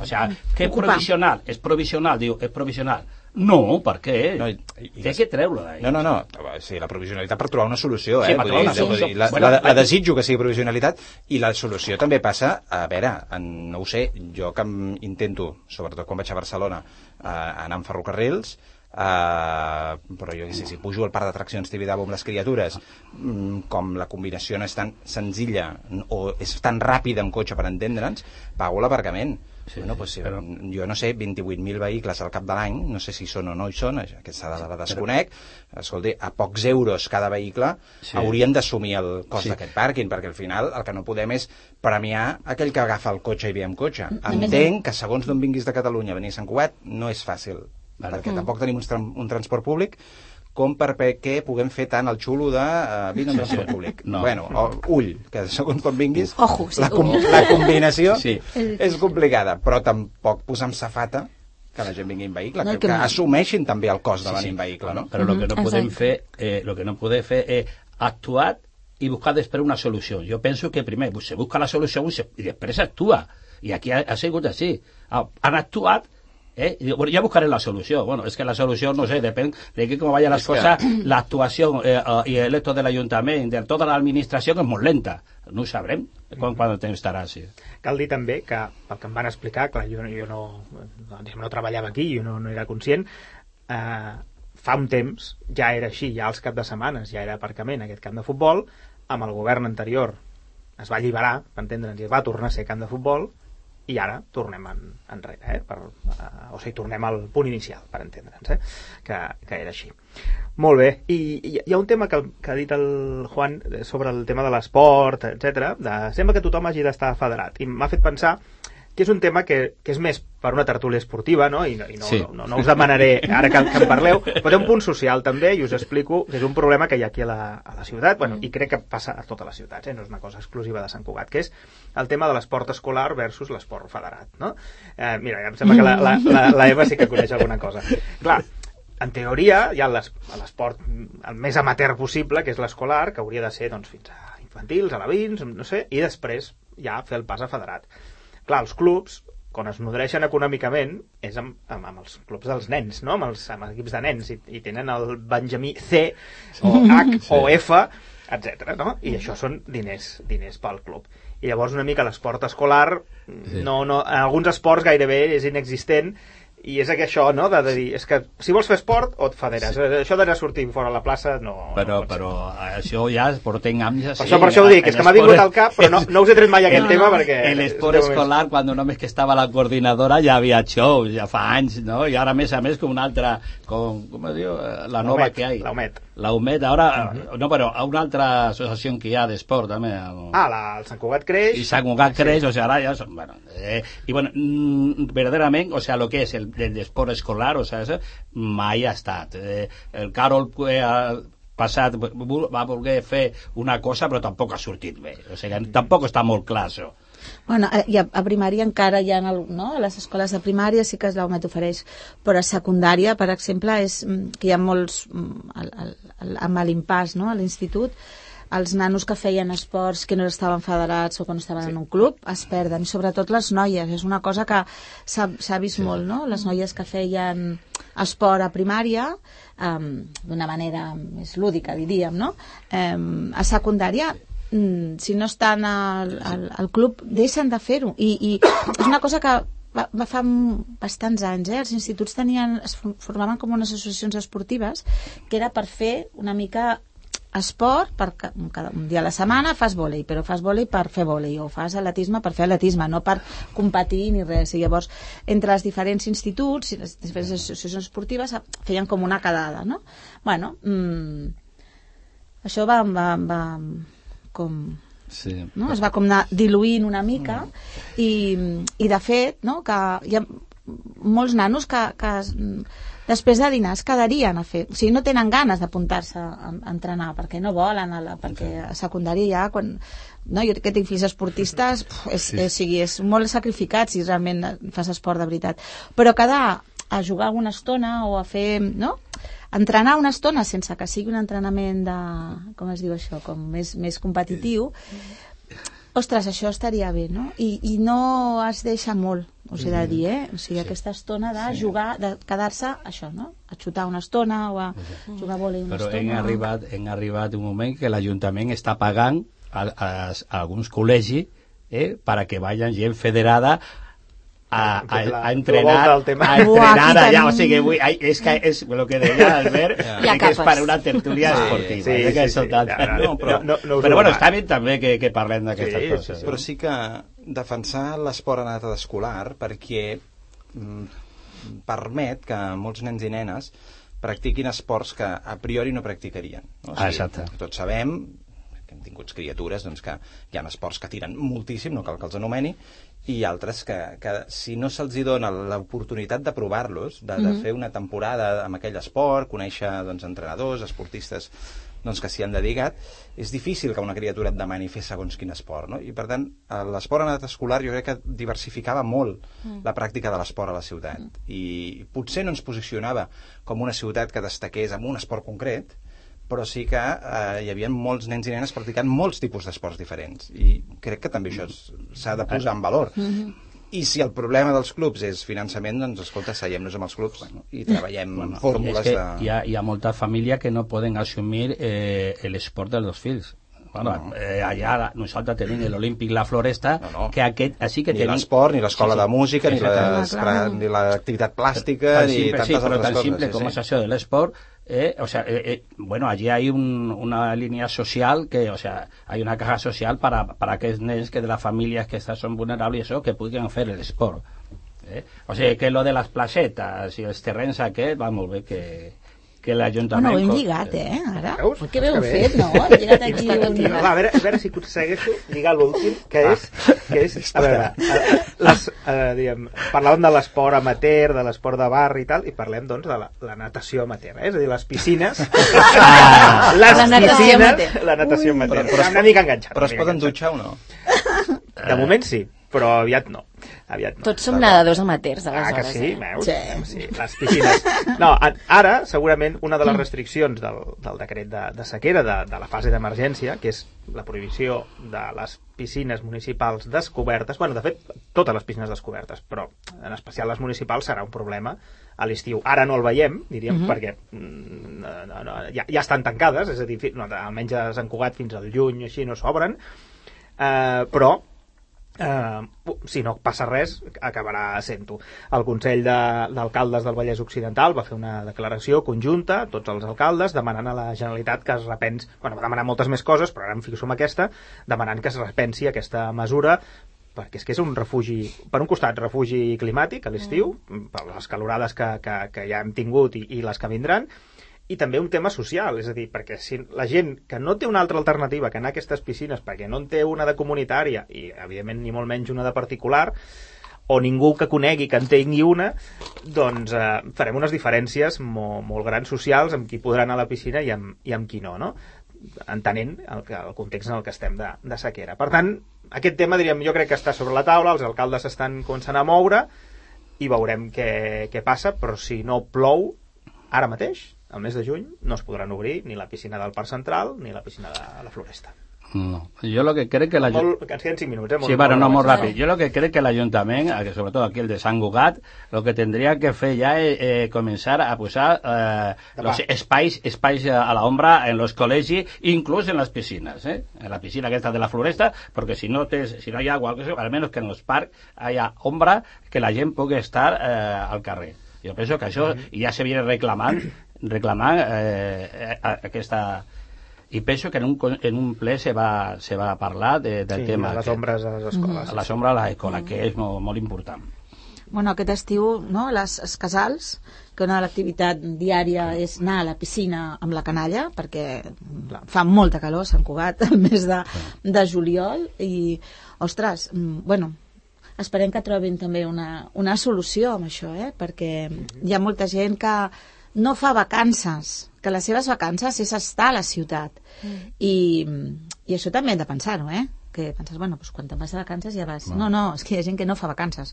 Speaker 4: O sea, que és provisional, és provisional, diu, és provisional. No, per què?
Speaker 5: No, i- i-
Speaker 4: Té que treure-ho d'ahí.
Speaker 5: No, no, no. Sí, la provisionalitat per trobar una solució,
Speaker 4: Sí,
Speaker 5: eh?
Speaker 4: per trobar
Speaker 5: dir,
Speaker 4: una solució.
Speaker 5: la, la, la
Speaker 4: aquí-
Speaker 5: desitjo que sigui provisionalitat i la solució també passa, a veure, en, no ho sé, jo que intento, sobretot quan vaig a Barcelona, eh, anar amb ferrocarrils, eh, però jo sé, si pujo al parc d'atraccions Tibidabo amb les criatures, mm, com la combinació no és tan senzilla o és tan ràpida amb cotxe per entendre'ns, pago l'aparcament.
Speaker 4: Sí,
Speaker 5: bueno,
Speaker 4: sí,
Speaker 5: pues, si,
Speaker 4: però-
Speaker 5: jo no sé, 28.000 vehicles al cap de l'any, no sé si són o no hi són, aquesta dada la desconec, escolti, a pocs euros cada vehicle
Speaker 4: Sí.
Speaker 5: haurien d'assumir el cost
Speaker 4: Sí.
Speaker 5: d'aquest pàrquing, perquè al final el que no podem és premiar aquell que agafa el cotxe i ve amb cotxe.
Speaker 3: A més,
Speaker 5: Entenc que segons d'on vinguis de Catalunya a venir a Sant Cugat no és fàcil,
Speaker 4: Vale.
Speaker 5: perquè tampoc tenim un, tran un transport públic com per què puguem fer tant el xulo de uh, vine en transport públic.
Speaker 4: No.
Speaker 5: Bueno, o, ull, que segons com vinguis,
Speaker 6: Ojo, sí,
Speaker 5: la, com, la combinació
Speaker 4: Sí.
Speaker 5: és complicada, però tampoc posar amb safata que la gent vingui en vehicle,
Speaker 3: No,
Speaker 5: que,
Speaker 3: que
Speaker 5: assumeixin també el cost de venir en vehicle, no?
Speaker 4: Però el que no podem
Speaker 3: Exacte.
Speaker 4: fer, eh, lo que no podem fer és actuar i buscar després una solució. Jo penso que primer se busca la solució i, se, i després s'actua. I aquí ha, ha sigut així. Ha, han actuat Eh? Y digo, bueno, ya buscaré la solución. Bueno, es que la solución, no sé, depende de que cómo vayan las
Speaker 5: Es que-
Speaker 4: cosas, la actuación eh, eh, y el esto del ayuntamiento, de toda la administración es muy lenta. No ho sabrem quan, quan el temps estarà així.
Speaker 2: Cal dir també que, pel que em van explicar, clar, jo, jo no, no, no treballava aquí, jo no, no era conscient, eh, fa un temps ja era així, ja als cap de setmanes, ja era aparcament aquest camp de futbol, amb el govern anterior es va alliberar, per entendre'ns, i es va tornar a ser camp de futbol, i ara tornem en, enrere, eh? per, uh, o sigui, tornem al punt inicial, per entendre'ns, eh? que, que era així. Molt bé, i hi, hi ha un tema que, que ha dit el Juan eh, sobre el tema de l'esport, etc. de sembla que tothom hagi d'estar federat, i m'ha fet pensar que és un tema que, que és més per una tertúlia esportiva, no? I, no, i no,
Speaker 4: Sí.
Speaker 2: no, no, no us demanaré ara que, que en parleu, però té un punt social també, i us explico que és un problema que hi ha aquí a la, a la ciutat, bueno, i crec que passa a totes les ciutats, eh? no és una cosa exclusiva de Sant Cugat, que és el tema de l'esport escolar versus l'esport federat, no? Eh, mira, ja em sembla que la, la, la, la Eva sí que coneix alguna cosa. Clar, en teoria hi ha l'es- l'esport el més amateur possible, que és l'escolar, que hauria de ser doncs, fins a infantils, alevins, no sé, i després ja fer el pas a federat. Clar, els clubs, quan es nodreixen econòmicament, és amb, amb, amb els clubs dels nens, no? amb, els, amb els equips de nens, i, i tenen el Benjamí C, o H, o F, etc. No? I això són diners, diners pel club. I llavors una mica l'esport escolar, no, no, en alguns esports gairebé és inexistent, i és que això, no?, de, de dir, és que si vols fer esport, o et federes. Sí. Això d'anar sortint fora a la plaça, no...
Speaker 4: Però,
Speaker 2: no
Speaker 4: però això ja portem anys.
Speaker 2: Per això, per això ho dic, és que m'ha vingut al cap, però no, no us he tret mai aquest
Speaker 4: No,
Speaker 2: tema
Speaker 4: no,
Speaker 2: perquè...
Speaker 4: El esport escolar, quan només que estava la coordinadora, ja havia shows, ja fa anys, no? I ara, a més a més, com una altra, com, com es diu, Eh, la nova
Speaker 2: L'UMET,
Speaker 4: que hi.
Speaker 2: la UMET.
Speaker 4: La UMET, ara, no, però a una altra associació que hi ha d'esport, també. el-
Speaker 2: Ah, la, el Sant Cugat creix...
Speaker 4: y Sant Cugat creix, o sea, ara ja són, bueno, eh, i bueno, mm, verdaderament, o sea, lo que és el, el esport escolar, o eso, mai ha estat. Eh, el Carol eh, ha passat, va voler fer una cosa, però tampoc ha sortit bé. O sigui, tampoc està molt clar, això.
Speaker 3: Bueno, a, i a, a primària encara hi ha, no? a les escoles de primària sí que es l'AUMET ofereix, però a secundària, per exemple, és mm, que hi ha molts, mm, el, el, amb l'impàs no? a l'institut, els nanos que feien esports que no estaven federats o que no estaven sí. en un club es perden, i sobretot les noies és una cosa que s'ha vist sí. molt no? les noies que feien esport a primària um, d'una manera més lúdica diríem no? um, a secundària mm, si no estan al, al, al club deixen de fer-ho i, i és una cosa que va, va fa bastants anys, eh? els instituts tenien, es formaven com unes associacions esportives que era per fer una mica esport, per cada, un dia a la setmana fas vòlei, però fas vòlei per fer vòlei, o fas atletisme per fer atletisme, no per competir ni res. I llavors, entre els diferents instituts i les diferents associacions esportives feien com una quedada, no? Bueno, mmm, això va, va, va com
Speaker 4: Sí.
Speaker 3: No? Es va com anar diluint una mica mm. i, i de fet no, que hi ha molts nanos que, que després de dinar es quedarien a fer, o sigui, no tenen ganes d'apuntar-se a, a entrenar perquè no volen, a la, perquè a secundària ja quan, no, jo que tinc fills esportistes puf, és, sí. és, o sigui, és molt sacrificat si realment fas esport de veritat. Però quedar a jugar alguna estona o a fer, no? entrenar una estona sense que sigui un entrenament de, com es diu això, com més, més competitiu, ostres, això estaria bé, no? I, i no es deixa molt, us he de dir, eh? O sigui, sí. aquesta estona de sí. jugar, de quedar-se, això, no? A xutar una estona o a jugar a vòlei una
Speaker 4: Però
Speaker 3: estona.
Speaker 4: Però hem arribat, hem arribat un moment que l'Ajuntament està pagant a, a, a alguns col·legis eh, para que vayan gent federada a, a, a entrenar, a entrenar allà, o sigui, avui, ai, és que és el que deia Albert, yeah. que és per una tertúlia sí, esportiva. Sí, sí, sí, sí. No, no, però, no, no, no però bueno, està bé també que, que parlem d'aquestes sí, coses.
Speaker 5: Sí, però sí que defensar l'esport en edat escolar perquè mm, permet que molts nens i nenes practiquin esports que a priori no practicarien. No? O
Speaker 4: sigui, ah, exacte.
Speaker 5: Tots sabem que hem tingut criatures doncs, que hi ha esports que tiren moltíssim, no cal que els anomeni, i altres que, que si no se'ls dona l'oportunitat de provar-los, de, de mm -hmm. fer una temporada amb aquell esport, conèixer doncs, entrenadors, esportistes doncs, que s'hi han dedicat, és difícil que una criatura et demani fer segons quin esport. No? I per tant, l'esport en edat escolar jo crec que diversificava molt mm. la pràctica de l'esport a la ciutat. Mm. I potser no ens posicionava com una ciutat que destaqués amb un esport concret, però sí que eh, hi havia molts nens i nenes practicant molts tipus d'esports diferents. I crec que també això s'ha de posar en valor. Mm -hmm. i si el problema dels clubs és finançament, doncs escolta, seiem-nos amb els clubs bueno, i treballem bueno, fórmules
Speaker 4: és que
Speaker 5: de...
Speaker 4: Hi ha, hi ha molta família que no poden assumir eh, l'esport dels dos fills Bueno, no. eh, allà nosaltres tenim l'Olímpic La Floresta, no, no. que aquest, així que
Speaker 5: ni
Speaker 4: tenim...
Speaker 5: l'esport, ni l'escola sí, sí. de música, ni l'activitat plàstica, ni
Speaker 4: simple,
Speaker 5: tantes
Speaker 4: sí,
Speaker 5: altres
Speaker 4: tan
Speaker 5: coses.
Speaker 4: simple
Speaker 5: sí,
Speaker 4: com
Speaker 5: sí.
Speaker 4: és això de l'esport, eh, o sea, eh, eh, bueno, allí hay un, una línea social que, o sea, hay una caja social para, para aquells nens que de las familias que estas son vulnerables eso, que puguin fer l'esport. Eh? O sigui, que lo de les placetes i els terrenys aquests, va molt bé que, que l'Ajuntament...
Speaker 3: Bueno, ho hem lligat, eh, ara.
Speaker 2: Veus?
Speaker 3: Que bé ho fet, no? Hem lligat aquí un...
Speaker 2: Va, a veure, a veure si aconsegueixo lligar l'últim, que és, que és, a veure, eh, les, eh, diguem, parlàvem de l'esport amateur, de l'esport de barri i tal, i parlem, doncs, de la, la natació amateur, eh? és a dir, les piscines,
Speaker 4: Ah,
Speaker 2: les
Speaker 3: La natació
Speaker 2: piscines,
Speaker 3: amateur.
Speaker 2: la natació amateur.
Speaker 5: Però- però es
Speaker 2: una mica enganxat.
Speaker 5: Però es poden
Speaker 2: enganxat.
Speaker 5: dutxar o no?
Speaker 2: De moment sí, però aviat no. Aviat no.
Speaker 6: Tots som nedadors amateurs,
Speaker 2: Ah, que
Speaker 6: aleshores.
Speaker 2: sí,
Speaker 6: eh?
Speaker 2: veus?
Speaker 3: Sí.
Speaker 2: sí. Les piscines. No, ara, segurament, una de les restriccions del, del decret de, de sequera, de, de la fase d'emergència, que és la prohibició de les piscines municipals descobertes, bueno, de fet, totes les piscines descobertes, però en especial les municipals serà un problema a l'estiu. Ara no el veiem, diríem,
Speaker 3: Mhm.
Speaker 2: perquè mm, no, no, no, ja, ja estan tancades, és a dir, no, almenys a Sant Cugat fins al juny així no s'obren, eh, però eh, si no passa res, acabarà sent-ho. El Consell de- d'Alcaldes del Vallès Occidental va fer una declaració conjunta, tots els alcaldes, demanant a la Generalitat que es repensi, bueno, va demanar moltes més coses, però ara em fixo en aquesta, demanant que es repensi aquesta mesura perquè és que és un refugi, per un costat, refugi climàtic a l'estiu, per les calorades que, que, que ja hem tingut i, i les que vindran, i també un tema social, és a dir, perquè si la gent que no té una altra alternativa que anar a aquestes piscines perquè no en té una de comunitària i evidentment ni molt menys una de particular o ningú que conegui que en tingui una doncs eh, farem unes diferències molt, molt grans socials amb qui podrà anar a la piscina i amb, i amb qui no, no? entenent el, el context en el que estem de, de sequera. Per tant, aquest tema, diríem, jo crec que està sobre la taula, els alcaldes estan començant a moure i veurem què, què passa, però si no plou ara mateix, el mes de juny, no es podran obrir ni la piscina del Parc Central ni la piscina de la Floresta.
Speaker 4: No. Jo lo que crec que la...
Speaker 2: Molt, que ens queden 5 minuts, eh? Molt,
Speaker 4: Sí, bueno, no, molt
Speaker 2: ràpid.
Speaker 4: Yo lo que creo que el ayuntamiento, eh, sobre todo aquí el de Sant Cugat, lo que tendría que hacer ya es eh, comenzar a posar eh, los espais, espais a la ombra en los colegios, incluso en las piscinas, ¿eh? En la piscina que está de la floresta, porque si no, te, si no hay agua, al menos que en los parques haya ombra, que la gent pugui estar eh, al carrer. Jo penso que això ja se viene reclamant, reclamant eh, a- aquesta... I penso que en un, en un ple se va, se va parlar de, del
Speaker 2: Sí,
Speaker 4: tema.
Speaker 2: de les ombres a les escoles.
Speaker 4: A la sombra a l'escola, que és molt, molt important.
Speaker 3: Bueno, aquest estiu, no, les, els casals, que una de l'activitat diària és anar a la piscina amb la canalla, perquè fa molta calor a Sant Cugat el mes de, de juliol, i, ostres, mm, bueno, esperem que trobin també una, una solució amb això, eh? perquè hi ha molta gent que no fa vacances, que les seves vacances és estar a la ciutat. I, i això també hem de pensar-ho, eh? Que penses, bueno, doncs quan te'n vas de vacances ja vas... No, no, és que hi ha gent que no fa vacances.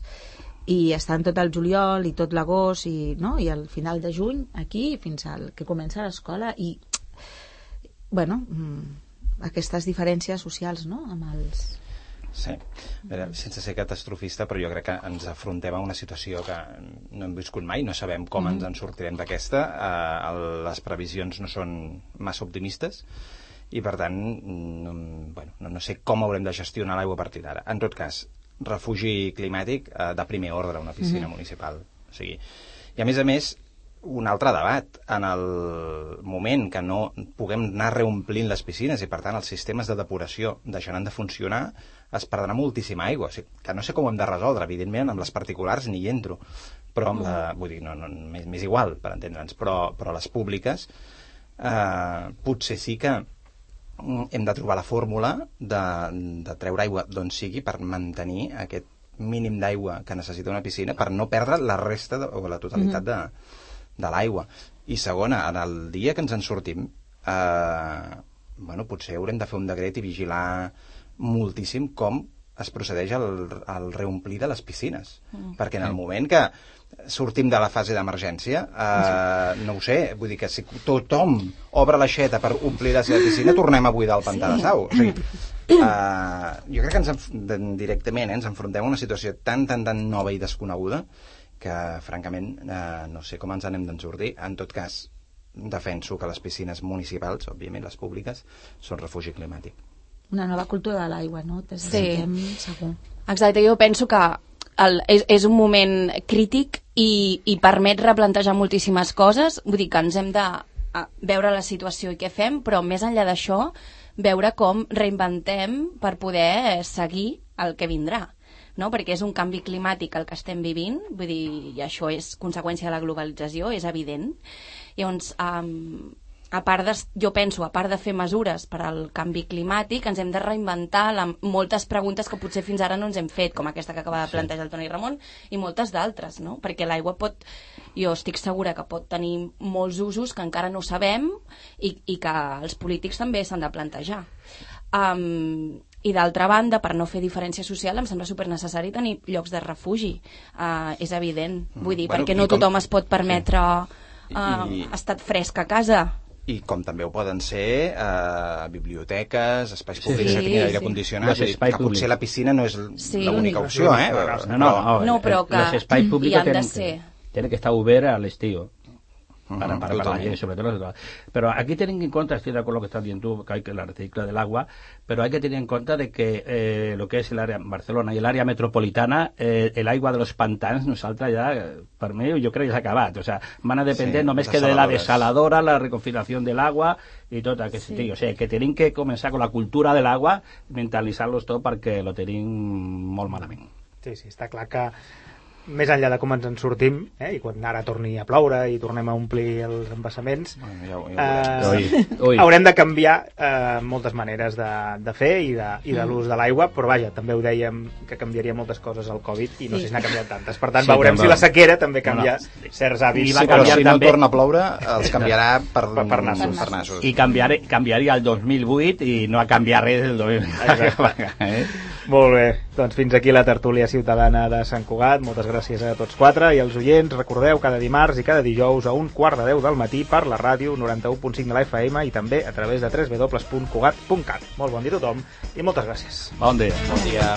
Speaker 3: I estan tot el juliol i tot l'agost i, no? i al final de juny aquí fins al que comença l'escola i bueno, mm, aquestes diferències socials no? amb els,
Speaker 5: Sí, veure, sense ser catastrofista, però jo crec que ens afrontem a una situació que no hem viscut mai, no sabem com ens en sortirem d'aquesta, eh, les previsions no són massa optimistes, i per tant, no, bueno, no, no sé com haurem de gestionar l'aigua a partir d'ara. En tot cas, refugi climàtic eh, de primer ordre, una piscina municipal. O sigui, I a més a més, un altre debat. En el moment que no puguem anar reomplint les piscines i, per tant, els sistemes de depuració deixaran de funcionar, es perdrà moltíssima aigua. O sigui, que no sé com ho hem de resoldre, evidentment, amb les particulars ni hi entro. Però amb la... Vull dir, no, no, m'és m'és igual, per entendre'ns. Però, però les públiques eh, potser sí que mm, hem de trobar la fórmula de, de treure aigua d'on sigui per mantenir aquest mínim d'aigua que necessita una piscina per no perdre la resta de, o la totalitat de, de l'aigua. I segona, en el dia que ens en sortim, eh, bueno, potser haurem de fer un decret i vigilar moltíssim com es procedeix al, al reomplir de les piscines. Mm. Perquè en el moment que sortim de la fase d'emergència, eh, no ho sé, vull dir que si tothom obre l'aixeta per omplir la seva piscina, tornem a buidar el pantà sí. de sau. O sigui, eh, jo crec que ens, directament eh, ens enfrontem a una situació tan, tan, tan nova i desconeguda que, francament, eh, no sé com ens en hem d'en sortir. En tot cas, defenso que les piscines municipals, òbviament les públiques, són refugi climàtic.
Speaker 3: una nova cultura de l'aigua, no? Necessitem, segur.
Speaker 6: Exacte, jo penso que el, és, és un moment crític i, i permet replantejar moltíssimes coses, vull dir que ens hem de veure la situació i què fem, però més enllà d'això, veure com reinventem per poder seguir el que vindrà no? perquè és un canvi climàtic el que estem vivint, vull dir, i això és conseqüència de la globalització, és evident. Llavors, um, a part de, jo penso, a part de fer mesures per al canvi climàtic, ens hem de reinventar la, moltes preguntes que potser fins ara no ens hem fet, com aquesta que acaba de plantejar el Toni Ramon, i moltes d'altres, no? Perquè l'aigua pot, jo estic segura que pot tenir molts usos que encara no sabem i, i que els polítics també s'han de plantejar. Um, i d'altra banda, per no fer diferència social, em sembla supernecessari tenir llocs de refugi. Uh, és evident. Vull dir,
Speaker 5: Bueno,
Speaker 6: perquè no
Speaker 5: com-
Speaker 6: tothom es pot permetre
Speaker 5: I-
Speaker 6: uh,
Speaker 5: i-
Speaker 6: estar fresc a casa.
Speaker 5: i com també ho poden ser eh, biblioteques, espais públics
Speaker 6: sí,
Speaker 5: que tinguin aire
Speaker 6: sí.
Speaker 5: condicionat, a
Speaker 4: espais
Speaker 5: que potser
Speaker 4: públics.
Speaker 5: la piscina no és
Speaker 6: Sí.
Speaker 5: l'única opció, eh?
Speaker 4: No, no, no,
Speaker 6: No, però que
Speaker 4: los espais
Speaker 6: hi
Speaker 4: públicos
Speaker 6: han de ser.
Speaker 4: tienen que estar ober al estío. Para, para, para la sobre todo los- Pero aquí tienen en cuenta, estoy de acuerdo con lo que estás diciendo tú, que hay que la recicla del agua, pero hay que tener en cuenta de que eh, lo que es el área Barcelona y el área metropolitana, eh, el agua de los pantans nosaltres ja, eh, per mi, jo crec que s'ha acabat. O sea, van a depender
Speaker 5: Sí,
Speaker 4: només que de la desaladora, la reconfinación del agua y tot aquest sí. sentit. O sea, que tenim que començar con la cultura del agua, mentalitzar-los tot perquè lo tenim molt malament.
Speaker 2: Sí, sí, està clar que més enllà de com ens en sortim, eh, i quan ara torni a ploure i tornem a omplir els embassaments,
Speaker 5: Bueno, ja, ja
Speaker 2: eh,
Speaker 5: veurem.
Speaker 4: Ui, ui.
Speaker 2: haurem de canviar eh, moltes maneres de, de fer i de, i de l'ús de l'aigua, però vaja, també ho dèiem que canviaria moltes coses el Covid i no
Speaker 6: Sí.
Speaker 2: sé si n'ha canviat tantes. Per tant,
Speaker 4: Sí,
Speaker 2: veurem
Speaker 4: també.
Speaker 2: si la sequera també canvia
Speaker 4: No,
Speaker 2: certs hàbits.
Speaker 4: I va
Speaker 5: Sí, però si no
Speaker 4: també-
Speaker 5: torna a ploure, els canviarà per,
Speaker 2: Per- per nassos.
Speaker 5: Per nassos.
Speaker 4: I canviar, canviaria el 2008 i no ha canviat res del 2008.
Speaker 2: Exacte.
Speaker 4: eh?
Speaker 2: Molt bé, doncs fins aquí la tertúlia ciutadana de Sant Cugat. Moltes gràcies a tots quatre i als oients. Recordeu, cada dimarts i cada dijous a un quart de deu del matí per la ràdio 91.5 de la FM i també a través de www.cugat.cat. Molt bon dia a tothom i moltes gràcies.
Speaker 4: Bon dia.
Speaker 5: Bon dia.